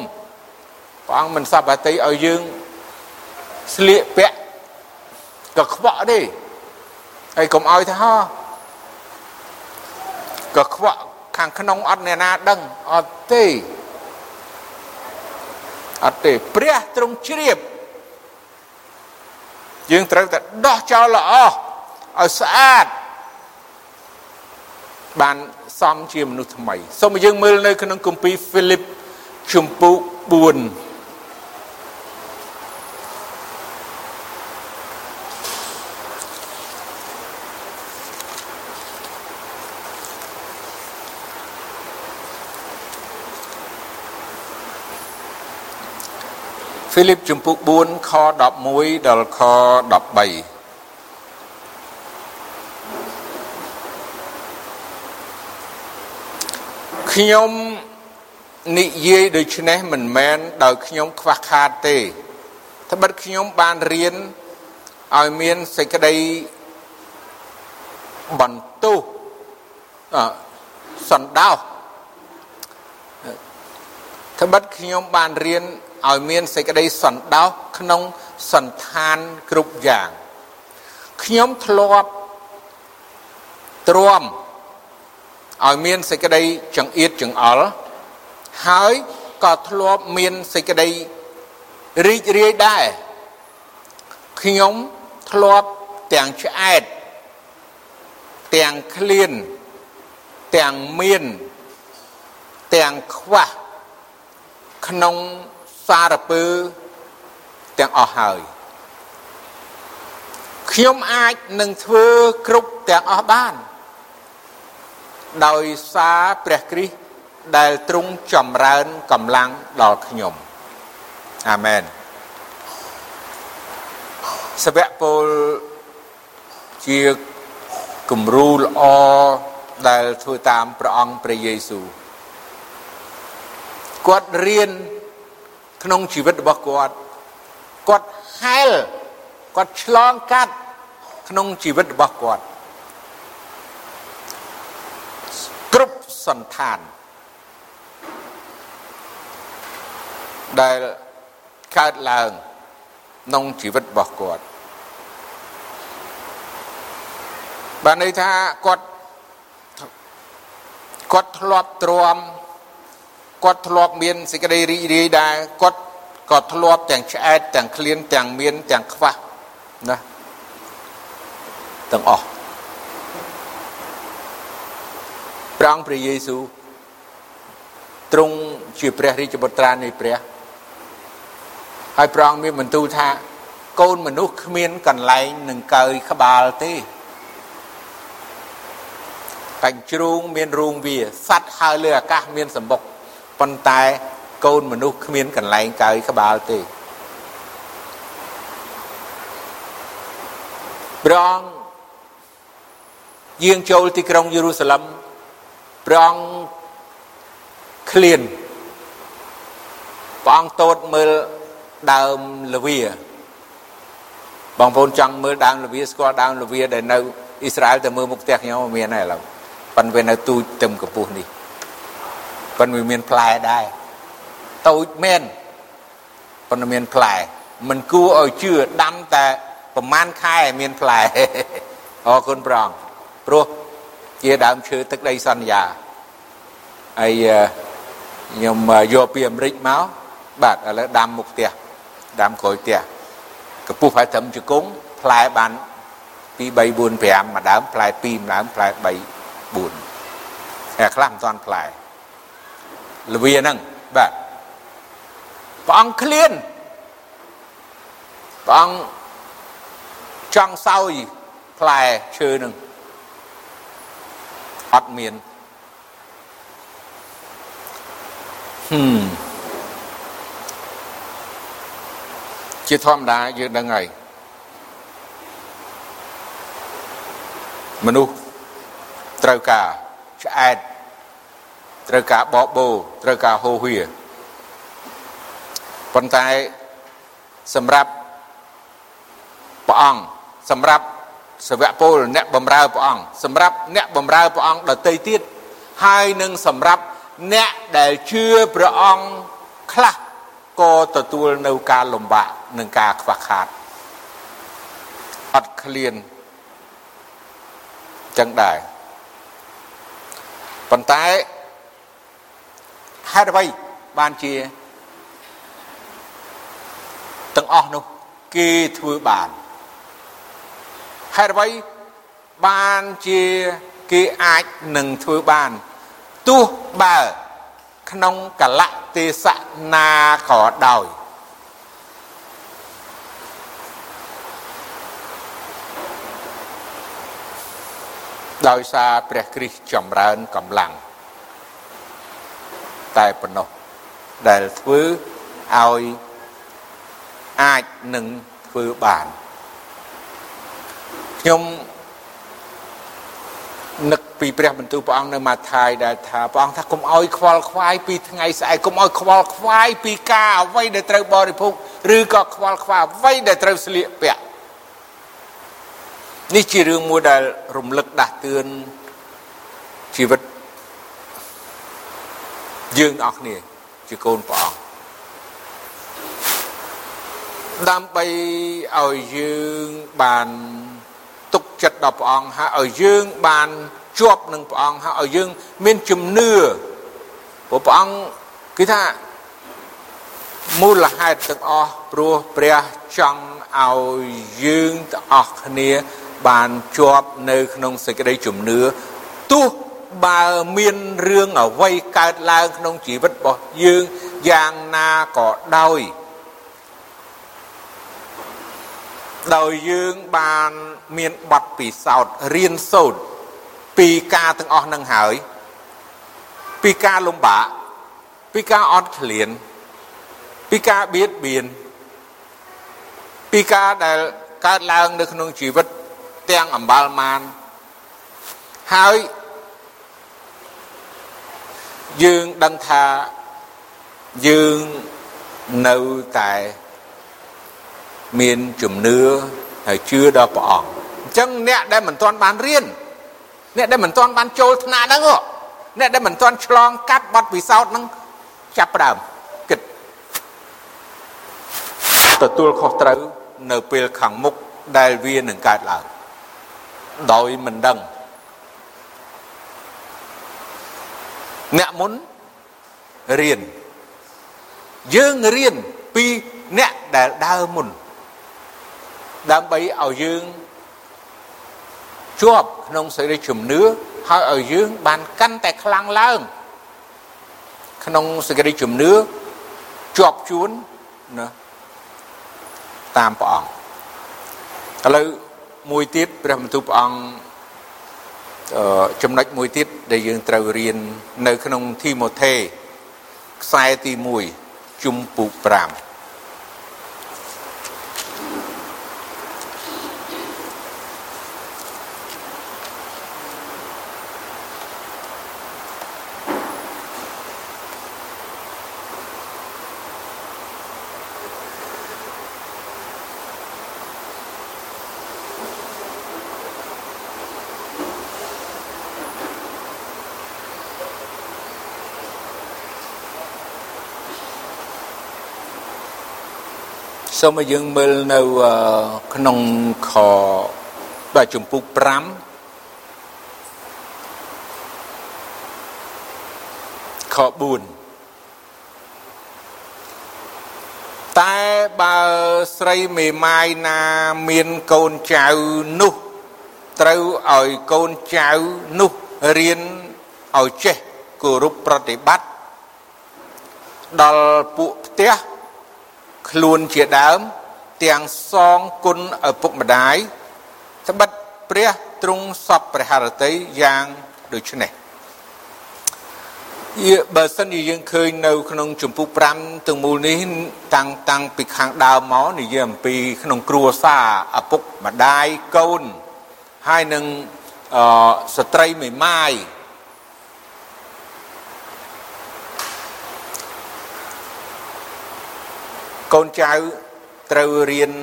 ព្រះអង្គមិនសប្តិឲ្យយើងស្លៀកពាក់កខ្វក់ទេហើយកុំឲ្យថាហោកខ្វក់ខាងក្នុងអត់អ្នកណាដឹងអត់ទេ អត់ទេព្រះទ្រង់ជ្រាបយើងត្រូវតែដោះចោលល្អឲ្យស្អាតបានសមជាមនុស្សថ្មីសូមយើងមើលនៅក្នុងគម្ពីរហ្វីលីបជំពូក4 លីបជំពូក4ខ11ដល់ខ13ខ្ញុំនិយាយដូច្នេះមិនមែនដោយខ្ញុំខ្វះខាតទេត្បិតខ្ញុំបានរៀនឲ្យមានសេចក្តីបន្ទោសសណ្ដោសត្បិតខ្ញុំបានរៀន ឲ្យមានសេចក្តីសន្តោសក្នុងសន្តានគ្រប់យ៉ាងខ្ញុំធ្លាប់ទ្រាំឲ្យមានសេចក្តីចង្អៀតចង្អល់ហើយក៏ធ្លាប់មានសេចក្តីរីករាយដែរខ្ញុំធ្លាប់ទាំងឆ្អែតទាំងឃ្លានទាំងមានទាំងខ្វះក្នុង សារពើទាំងអស់ហើយខ្ញុំអាចនឹងធ្វើគ្រប់ទាំងអស់បាន ដោយសារព្រះគ្រីស្ទដែលទ្រង់ចម្រើនកម្លាំងដល់ខ្ញុំអាមែនសវៈពលជាគំរូល្អដែលធ្វើតាមព្រះអង្គព្រះយេស៊ូវគាត់រៀន ក្នុងជីវិតរបស់គាត់គាត់ហែលគាត់ឆ្លងកាត់ក្នុងជីវិតរបស់គាត់គ្រប់សន្តានដែលកើតឡើងក្នុងជីវិតរបស់គាត់បានន័យថាគាត់គាត់ធ្លាប់ទ្រាំ គាត់ធ្លាប់មានសេចក្តីរីករាយដែរគាត់ក៏ធ្លាប់ទាំងឆ្អែតទាំងឃ្លានទាំងមានទាំងខ្វះណាទាំងអស់ព្រះអង្គព្រះយេស៊ូវទ្រង់ជាព្រះរាជបុត្រានៃព្រះហើយព្រះអង្គមានបន្ទូលថាកូនមនុស្សគ្មានកន្លែងនឹងកើយក្បាលទេកាញ់ជ្រូងមានរូងវាសត្វហើរលើអាកាសមានសម្បុក ប៉ុន្តែកូនមនុស្សគ្មានកន្លែងកើយក្បាលទេព្រះអង្គយាងចូលទីក្រុងយេរូសាឡិមព្រះអង្គឃ្លានព្រះអង្គតូតមើលដើមលវា បងប្អូនចង់មើលដើមលវាស្គាល់ដើមលវាដែលនៅអ៊ីស្រាអែលទៅមើលមុខផ្ទះខ្ញុំមានហើយឥឡូវប៉ុន្តែវានៅទូចទឹមកម្ពស់នេះ ប៉ុន្តែវាមានផ្លែដែរតូចមែនប៉ុន្តែមានផ្លែមិនគួរឲ្យជឿដាំតែប្រហែលខែមានផ្លែអរគុណប្រងព្រោះជាដើមឈើទឹកដីសន្យាហើយខ្ញុំយកពីអាមេរិកមកបាទឥឡូវដាំមុខផ្ទះដាំក្រោយផ្ទះកពុះហើយត្រឹមជង្គង់ផ្លែបាន2 3 4 5មួយដើមផ្លែ2មួយដើមផ្លែ3 4តែខ្លះមិនទាន់ផ្លែ លវាហ្នឹងបាទព្រះអង្គឃ្លានព្រះអង្គចង់សោយផ្លែឈើនឹងអត់មានហឹមជាធម្មតាយើងដឹងហើយមនុស្សត្រូវការឆ្អែត ត្រូវការបបោត្រូវការហូហៀប៉ុន្តែសម្រាប់ព្រះអង្គសម្រាប់សវៈពលអ្នកបម្រើព្រះអង្គសម្រាប់អ្នកបម្រើព្រះអង្គដទៃទៀតហើយនឹងសម្រាប់អ្នកដែលជឿព្រះអង្គខ្លះក៏ទទួលនៅការលំបាកនិងការខ្វះខាតអត់ឃ្លានចឹងដែរប៉ុន្តែ ហេតុអ្វីបានជាទាំងអស់នោះគេធ្វើបានហេតុអ្វីបានជាគេអាចនឹងធ្វើបានទោះបើក្នុងកលៈទេសៈណាក៏ដោយដោយសារព្រះគ្រីស្ទចម្រើនកម្លាំង តែប៉ុណ្ណោះដែលធ្វើឲ្យអាចនឹងធ្វើបានខ្ញុំនឹកពីព្រះបន្ទូលព្រះអង្គនៅម៉ាថាយដែលថាព្រះអង្គថាកុំឲ្យខ្វល់ខ្វាយពីថ្ងៃស្អែកកុំឲ្យខ្វល់ខ្វាយពីការអ្វីដែលត្រូវបរិភោគឬក៏ខ្វល់ខ្វាយអ្វីដែលត្រូវស្លៀកពាក់នេះជារឿងមួយដែលរំលឹកដាស់តឿនជីវិត យើងអស់គ្នាជាកូនព្រះអង្គដើម្បីឲ្យយើងបានទុកចិត្តដល់ព្រះអង្គហើយឲ្យយើងបានជាប់នឹងព្រះអង្គហើយឲ្យយើងមានជំនឿព្រោះព្រះអង្គគឺថាមូលហេតុទាំងអស់ព្រោះព្រះចង់ឲ្យយើងទាំងអស់គ្នាបានជាប់នៅក្នុងសេចក្តីជំនឿទោះ បើមានរឿងអ្វីកើតឡើងក្នុងជីវិតរបស់យើងយ៉ាងណាក៏ដោយដោយយើងបានមានបទពិសោធន៍រៀនសូត្រពីការទាំងអស់នឹងហើយ ពីការលំបាកពីការអត់ឃ្លាន ពីការបៀតបៀនពីការដែលកើតឡើងនៅក្នុងជីវិតទាំងអំបល់ម៉ានហើយ យើងដឹងថាយើងនៅតែមានជំនឿហើយជឿដល់ព្រះអង្គអញ្ចឹងអ្នកដែលមិនទាន់បានរៀនអ្នកដែលមិនទាន់បានចូលថ្នាក់ហ្នឹងអ្នកដែលមិនទាន់ឆ្លងកាត់បទពិសោធន៍ហ្នឹងចាប់ផ្ដើមគិតទទួលខុសត្រូវនៅពេលខាងមុខដែលវានឹងកើតឡើងដោយមិនដឹង អ្នកមុនរៀនយើងរៀនពីអ្នកដែលដើរមុនដើម្បីឲ្យយើងជាប់ក្នុងសេរីជំនឿហើយឲ្យយើងបានកាន់តែខ្លាំងឡើងក្នុងសេចក្តីជំនឿជាប់ជួនណាតាមព្រះអង្គឥឡូវមួយទៀតព្រះបន្ទូលព្រះអង្គ ចំណុចមួយទៀតដែលយើងត្រូវរៀននៅក្នុងធីម៉ូថេខ្សែទី1ជំពូក5 សូមឲ្យយើងមើលនៅក្នុងខបាទជំពូក5ខ4តែបើស្រីមេម៉ាយណាមានកូនចៅនោះត្រូវឲ្យកូនចៅនោះរៀនឲ្យចេះគោរពប្រតិបត្តិដល់ពួកផ្ទះ ខ្លួនជាដើម ទាំងសងគុណឪពុកម្ដាយត្បិតព្រះទ្រង់សពព្រះハរតីយ៉ាងដូចនេះយបើសិនជាយើងឃើញនៅ ក្នុងចម្ពោះ5ទាំងមូលនេះតាំងតាំងពីខាងដើមមកនិយាយអំពីក្នុងគ្រួសារឪពុកម្ដាយកូនហើយនឹងអស្ត្រីមេម៉ាយ កូនចៅត្រូវរៀន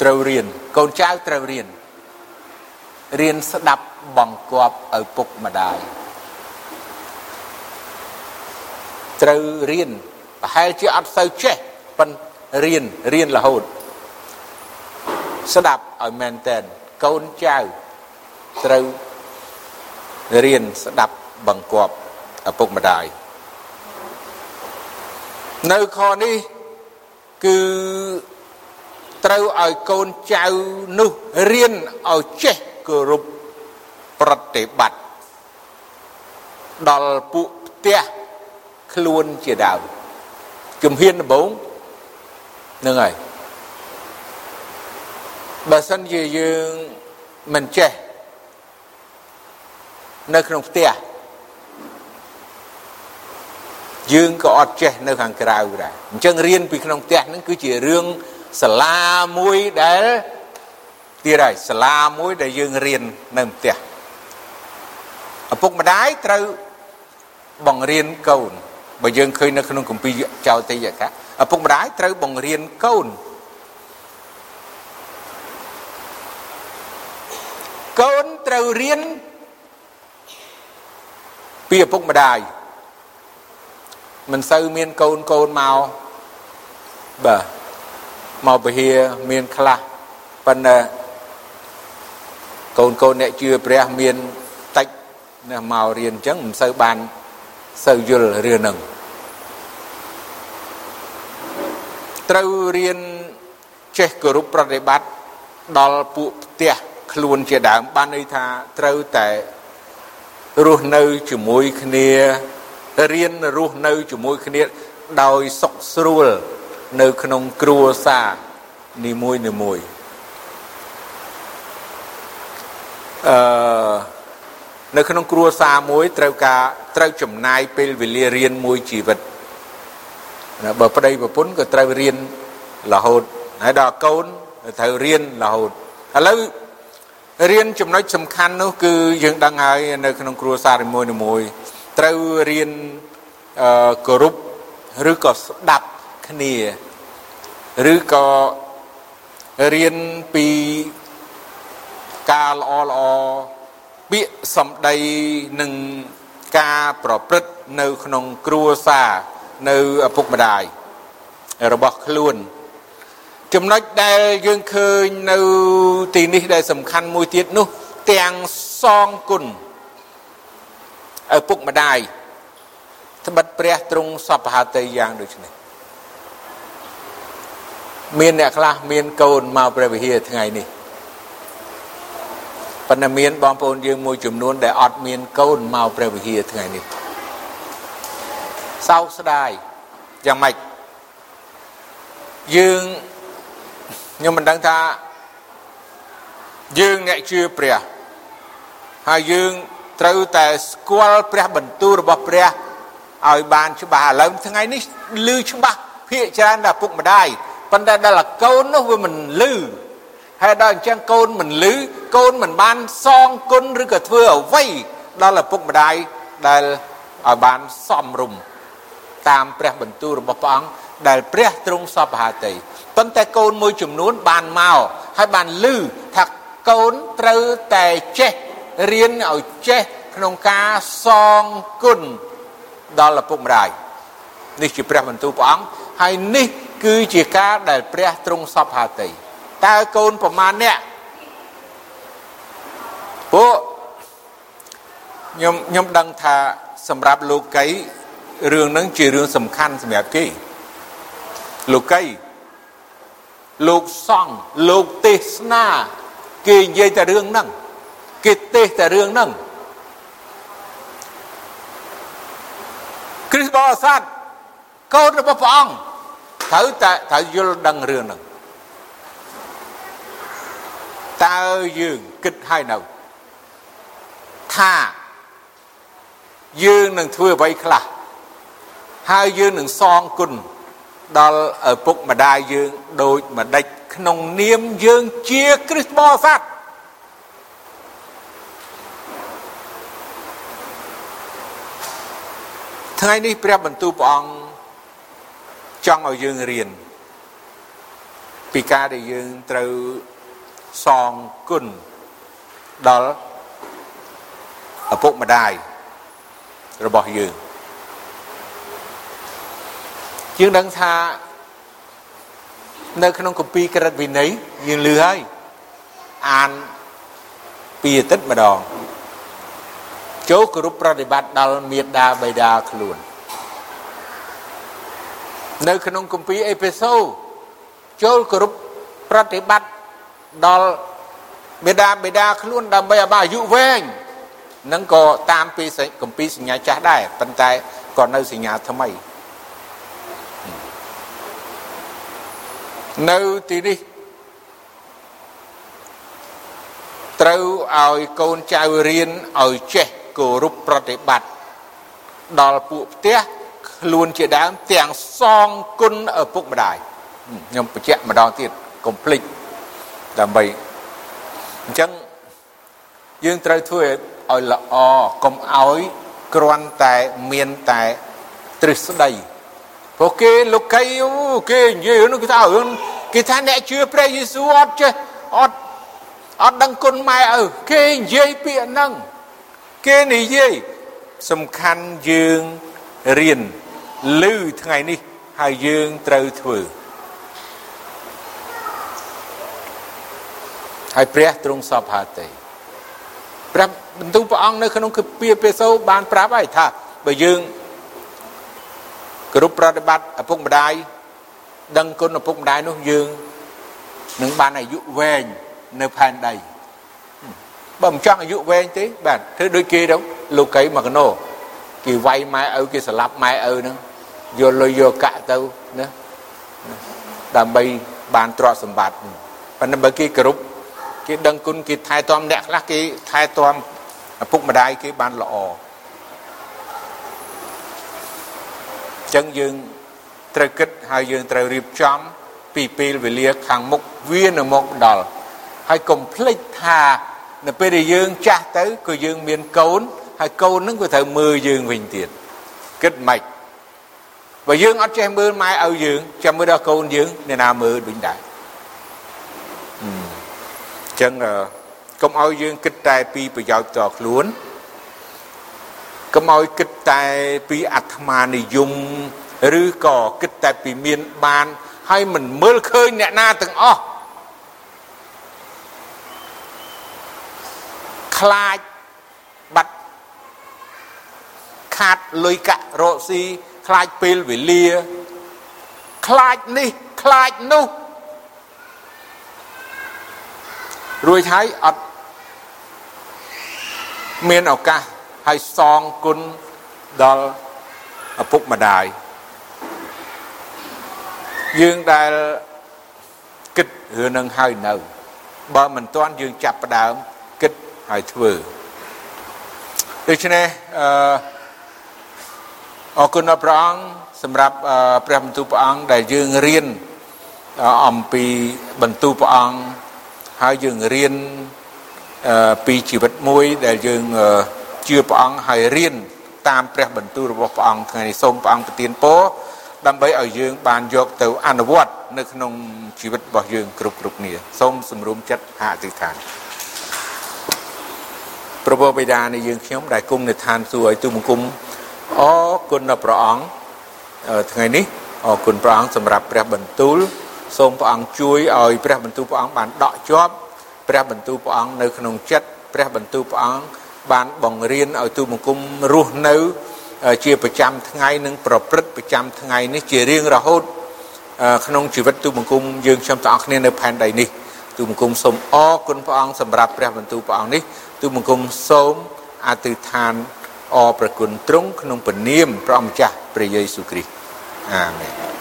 ត្រូវរៀនកូនចៅត្រូវរៀនរៀនស្ដាប់បង្គាប់ឪពុកម្ដាយត្រូវរៀនប្រហែលជាអត់សូវចេះប៉ុន្តែរៀនរៀនរហូតស្ដាប់ឲ្យមែនតែនកូនចៅត្រូវរៀនស្ដាប់បង្គាប់ឪពុកម្ដាយ នៅខនេះគឺត្រូវឲ្យកូនចៅនោះរៀនឲ្យចេះគោរពប្រតិបត្តិដល់ពួកផ្ទះខ្លួនជាដើមជំហានដំបូងនឹងហើយបើសិនជាយើងមិនចេះនៅក្នុងផ្ទះ យើងក៏អត់ចេះនៅខាងក្រៅដែរអញ្ចឹងរៀនពីក្នុងផ្ទះហ្នឹងគឺជារឿងសាលាមួយដែលទៀតហើយសាលាមួយដែលយើងរៀននៅផ្ទះឪពុកម្ដាយត្រូវបង្រៀនកូនបើយើងឃើញនៅក្នុងគម្ពីរចោទយកៈឪពុកម្ដាយត្រូវបង្រៀនកូនកូនត្រូវរៀនពីឪពុកម្ដាយ មិនសូវមានកូនកូនមកបាទមកពហិមានខ្លះប៉ុន្តែកូនកូនអ្នកជឿព្រះមានតិចណាមករៀនអញ្ចឹងមិនសូវបានសូវយល់រឿងហ្នឹងត្រូវរៀនចេះគោរពប្រតិបត្តិដល់ពួកផ្ទះខ្លួនជាដើមបានន័យថាត្រូវតែរស់នៅជាមួយគ្នា រៀនរស់នៅជាមួយគ្នាដោយសុខស្រួលនៅក្នុងគ្រួសារនីមួយនីមួយអឺនៅក្នុងគ្រួសារមួយត្រូវការត្រូវចំណាយពេលវេលារៀនមួយជីវិតណាបើប្តីប្រពន្ធក៏ត្រូវរៀនរហូតហើយដល់កូនត្រូវរៀនរហូតឥឡូវរៀនចំណុចសំខាន់នោះគឺយើងដឹងហើយនៅក្នុងគ្រួសារនីមួយៗ ត្រូវរៀនអឺគោរពឬក៏ស្ដាប់គ្នាឬក៏រៀនពីការល្អល្អពាក្យសម្ដីនិងការប្រព្រឹត្តនៅក្នុងគ្រួសារនៅឪពុកម្ដាយរបស់ខ្លួន ចំណុចដែលយើងឃើញនៅទីនេះដែលសំខាន់មួយទៀតនោះ ទាំងសងគុណ ឪពុកម្ដាយត្បិតព្រះទ្រង់សពហតិយ៉ាងដូចនេះមានអ្នកខ្លះមានកូនមកព្រះវិហារថ្ងៃនេះប៉ុន្តែមានបងប្អូនយើងមួយចំនួនដែលអត់មានកូនមកព្រះវិហារថ្ងៃនេះសោកស្ដាយយ៉ាងម៉េចយើងខ្ញុំមិនដឹងថាយើងអ្នកជឿព្រះហើយយើង ត្រូវតែស្គាល់ព្រះបន្ទូលរបស់ព្រះឲ្យបានច្បាស់ឥឡូវថ្ងៃនេះឮច្បាស់ភាកច្រើនដល់ពុកម្ដាយប៉ុន្តែដល់កូននោះវាមិនឮហើយដល់អញ្ចឹងកូនមិនឮកូនមិនបានសងគុណឬក៏ធ្វើអ្វីដល់ឪពុកម្ដាយដែលឲ្យបានសមរម្យតាមព្រះបន្ទូលរបស់ព្រះអង្គដែលព្រះទ្រង់សពហតិប៉ុន្តែកូនមួយចំនួនបានមកហើយបានឮថាកូនត្រូវតែចេះ រៀនឲ្យចេះក្នុងការសងគុណដល់ឪពុកម្ដាយនេះជាព្រះបន្ទូលព្រះអង្គហើយនេះគឺជាការដែលព្រះទ្រង់សពហាតីតើកូនប្រមាណអ្នកពួកខ្ញុំខ្ញុំដឹងថាសម្រាប់លោកីរឿងហ្នឹងជារឿងសំខាន់សម្រាប់គេលោកីលោកសង្ឃលោកទេសនាគេនិយាយតែរឿងហ្នឹង គេទេសតែរឿងហ្នឹងគ្រីស្ទបរិស័ទកូនរបស់ព្រះអង្គត្រូវតែត្រូវយល់ដឹងរឿងហ្នឹងតើយើងគិតឲ្យនៅថាយើងនឹងធ្វើអ្វីខ្លះហើយយើងនឹងសងគុណដល់ឪពុកម្ដាយយើងដូចម្ដេចក្នុងនាមយើងជាគ្រិស្តបរិស័ទ ថ្ងៃនេះព្រះបន្ទូលព្រះអង្គចង់ឲ្យយើងរៀនពីការដែលយើងត្រូវសងគុណដល់ឪពុកម្ដាយរបស់យើងយើងដឹងថានៅក្នុងគម្ពីរក្រឹតវិន័យយើងលឺហើយអានពីអាទិត្យម្ដង ចូលគោរពប្រតិបត្តិដល់មេដាបេដាខ្លួននៅក្នុងគម្ពីរអេផេសូចូលគោរពប្រតិបត្តិដល់មេដាបេដាខ្លួនដើម្បីឲ្យបានអាយុវែងនឹងក៏តាមពីគម្ពីរសញ្ញាចាស់ដែរប៉ុន្តែក៏នៅសញ្ញាថ្មី នៅទីនេះត្រូវឲ្យកូនចៅរៀនឲ្យចេះ គោរពប្រតិបត្តិដល់ពួកផ្ទះខ្លួនជាដើមទាំងសងគុណឪពុកម្ដាយខ្ញុំបញ្ជាក់ម្ដងទៀតកុំភ្លេចដើម្បីអញ្ចឹងយើងត្រូវធ្វើឲ្យល្អកុំឲ្យគ្រាន់តែមានតែទ្រឹស្ដីព្រោះគេលោកីគេនិយាយនោះគេថារឿងគេថាអ្នកជឿព្រះយេស៊ូវអត់ចេះអត់អត់ដឹងគុណម៉ែឪគេនិយាយពាក្យហ្នឹង គេនិយាយសំខាន់យើងរៀនឮថ្ងៃនេះហើយយើងត្រូវធ្វើហើយព្រះទ្រង់សពហាទេព្រះបន្ទូលព្រះអង្គនៅក្នុងគម្ពីរពេសូបានប្រាប់ហើយថាបើយើងគ្រប់ប្រតិបត្តិឪពុកម្ដាយដឹងគុណឪពុកម្ដាយនោះយើងនឹងបានអាយុវែងនៅផែនដី បើមិនចង់អាយុវែងទេបាទធ្វើដូចគេទៅលោកីមកកណោគេវាយម៉ែឪគេស្លាប់ម៉ែឪហ្នឹងយកលុយយកកាក់ទៅណាដើម្បីបានទ្រព្យសម្បត្តិប៉ុន្តែបើគេគោរពគេដឹងគុណគេថែទាំអ្នកខ្លះគេថែទាំឪពុកម្ដាយគេបានល្អចឹងយើងត្រូវគិតហើយយើងត្រូវរៀបចំពីពេលវេលាខាងមុខវានៅមកដល់ហើយកុំភ្លេចថា នៅពេលដែលយើងចាស់ទៅក៏យើងមានកូនហើយកូននឹងក៏ត្រូវមើលយើងវិញទៀតគិតម៉េចបើយើងអត់ចេះមើលម៉ែឲ្យយើងចាំមើលដល់កូនយើងអ្នកណាមើលវិញដែរអញ្ចឹងកុំឲ្យយើងគិតតែពីប្រយោជន៍តខ្លួនកុំឲ្យគិតតែពីអាត្មានិយមឬក៏គិតតែពីមានបានហើយមិនមើលឃើញអ្នកណាទាំងអស់ ខ្លាចបាត់ខាតលុយកាក់រកស៊ីខ្លាចពេលវេលាខ្លាចនេះខ្លាចនោះរួចហើយអត់មានឱកាសហើយសងគុណដល់ឪពុកម្ដាយយើងដែលគិតរឿងនឹងហើយនៅ បើមិនទាន់យើងចាប់ផ្ដើម គិតហើយធ្វើដូច្នេះអឺអរគុណដល់ព្រះអង្គសម្រាប់ព្រះបន្ទូលព្រះអង្គដែលយើងរៀនអំពីបន្ទូលព្រះអង្គហើយយើងរៀនពីជីវិតមួយដែលយើងជឿព្រះអង្គហើយរៀនតាមព្រះបន្ទូលរបស់ព្រះអង្គថ្ងៃនេះសូមព្រះអង្គប្រទានពរដើម្បីឲ្យយើងបានយកទៅអនុវត្តនៅក្នុងជីវិតរបស់យើងគ្រប់គ្រប់គ្នាសូមសម្រុំចិត្តហាអធិដ្ឋាន ព្រះបិតានៃយើងខ្ញុំដែលគង់នៅឋានសួគ៌ឲ្យទូបង្គំអរគុណដល់ព្រះអង្គថ្ងៃនេះអរគុណព្រះអង្គសម្រាប់ព្រះបន្ទូលសូមព្រះអង្គជួយឲ្យព្រះបន្ទូលព្រះអង្គបានដកជាប់ព្រះបន្ទូលព្រះអង្គនៅក្នុងចិត្តព្រះបន្ទូលព្រះអង្គបានបង្រៀនឲ្យទូបង្គំរស់នៅ ជាប្រចាំថ្ងៃនិងប្រព្រឹត្តប្រចាំថ្ងៃនេះជារៀងរហូតក្នុងជីវិតទូបង្គំយើងខ្ញុំទាំងអស់គ្នានៅផែនដីនេះទូបង្គំសូមអរគុណព្រះអង្គសម្រាប់ព្រះបន្ទូលព្រះអង្គនេះ ទូបង្គំសូមអធិដ្ឋានអរប្រគុណទ្រង់ក្នុងព្រះនាមព្រះអម្ចាស់ព្រះយេស៊ូវគ្រីស្ទអាមែន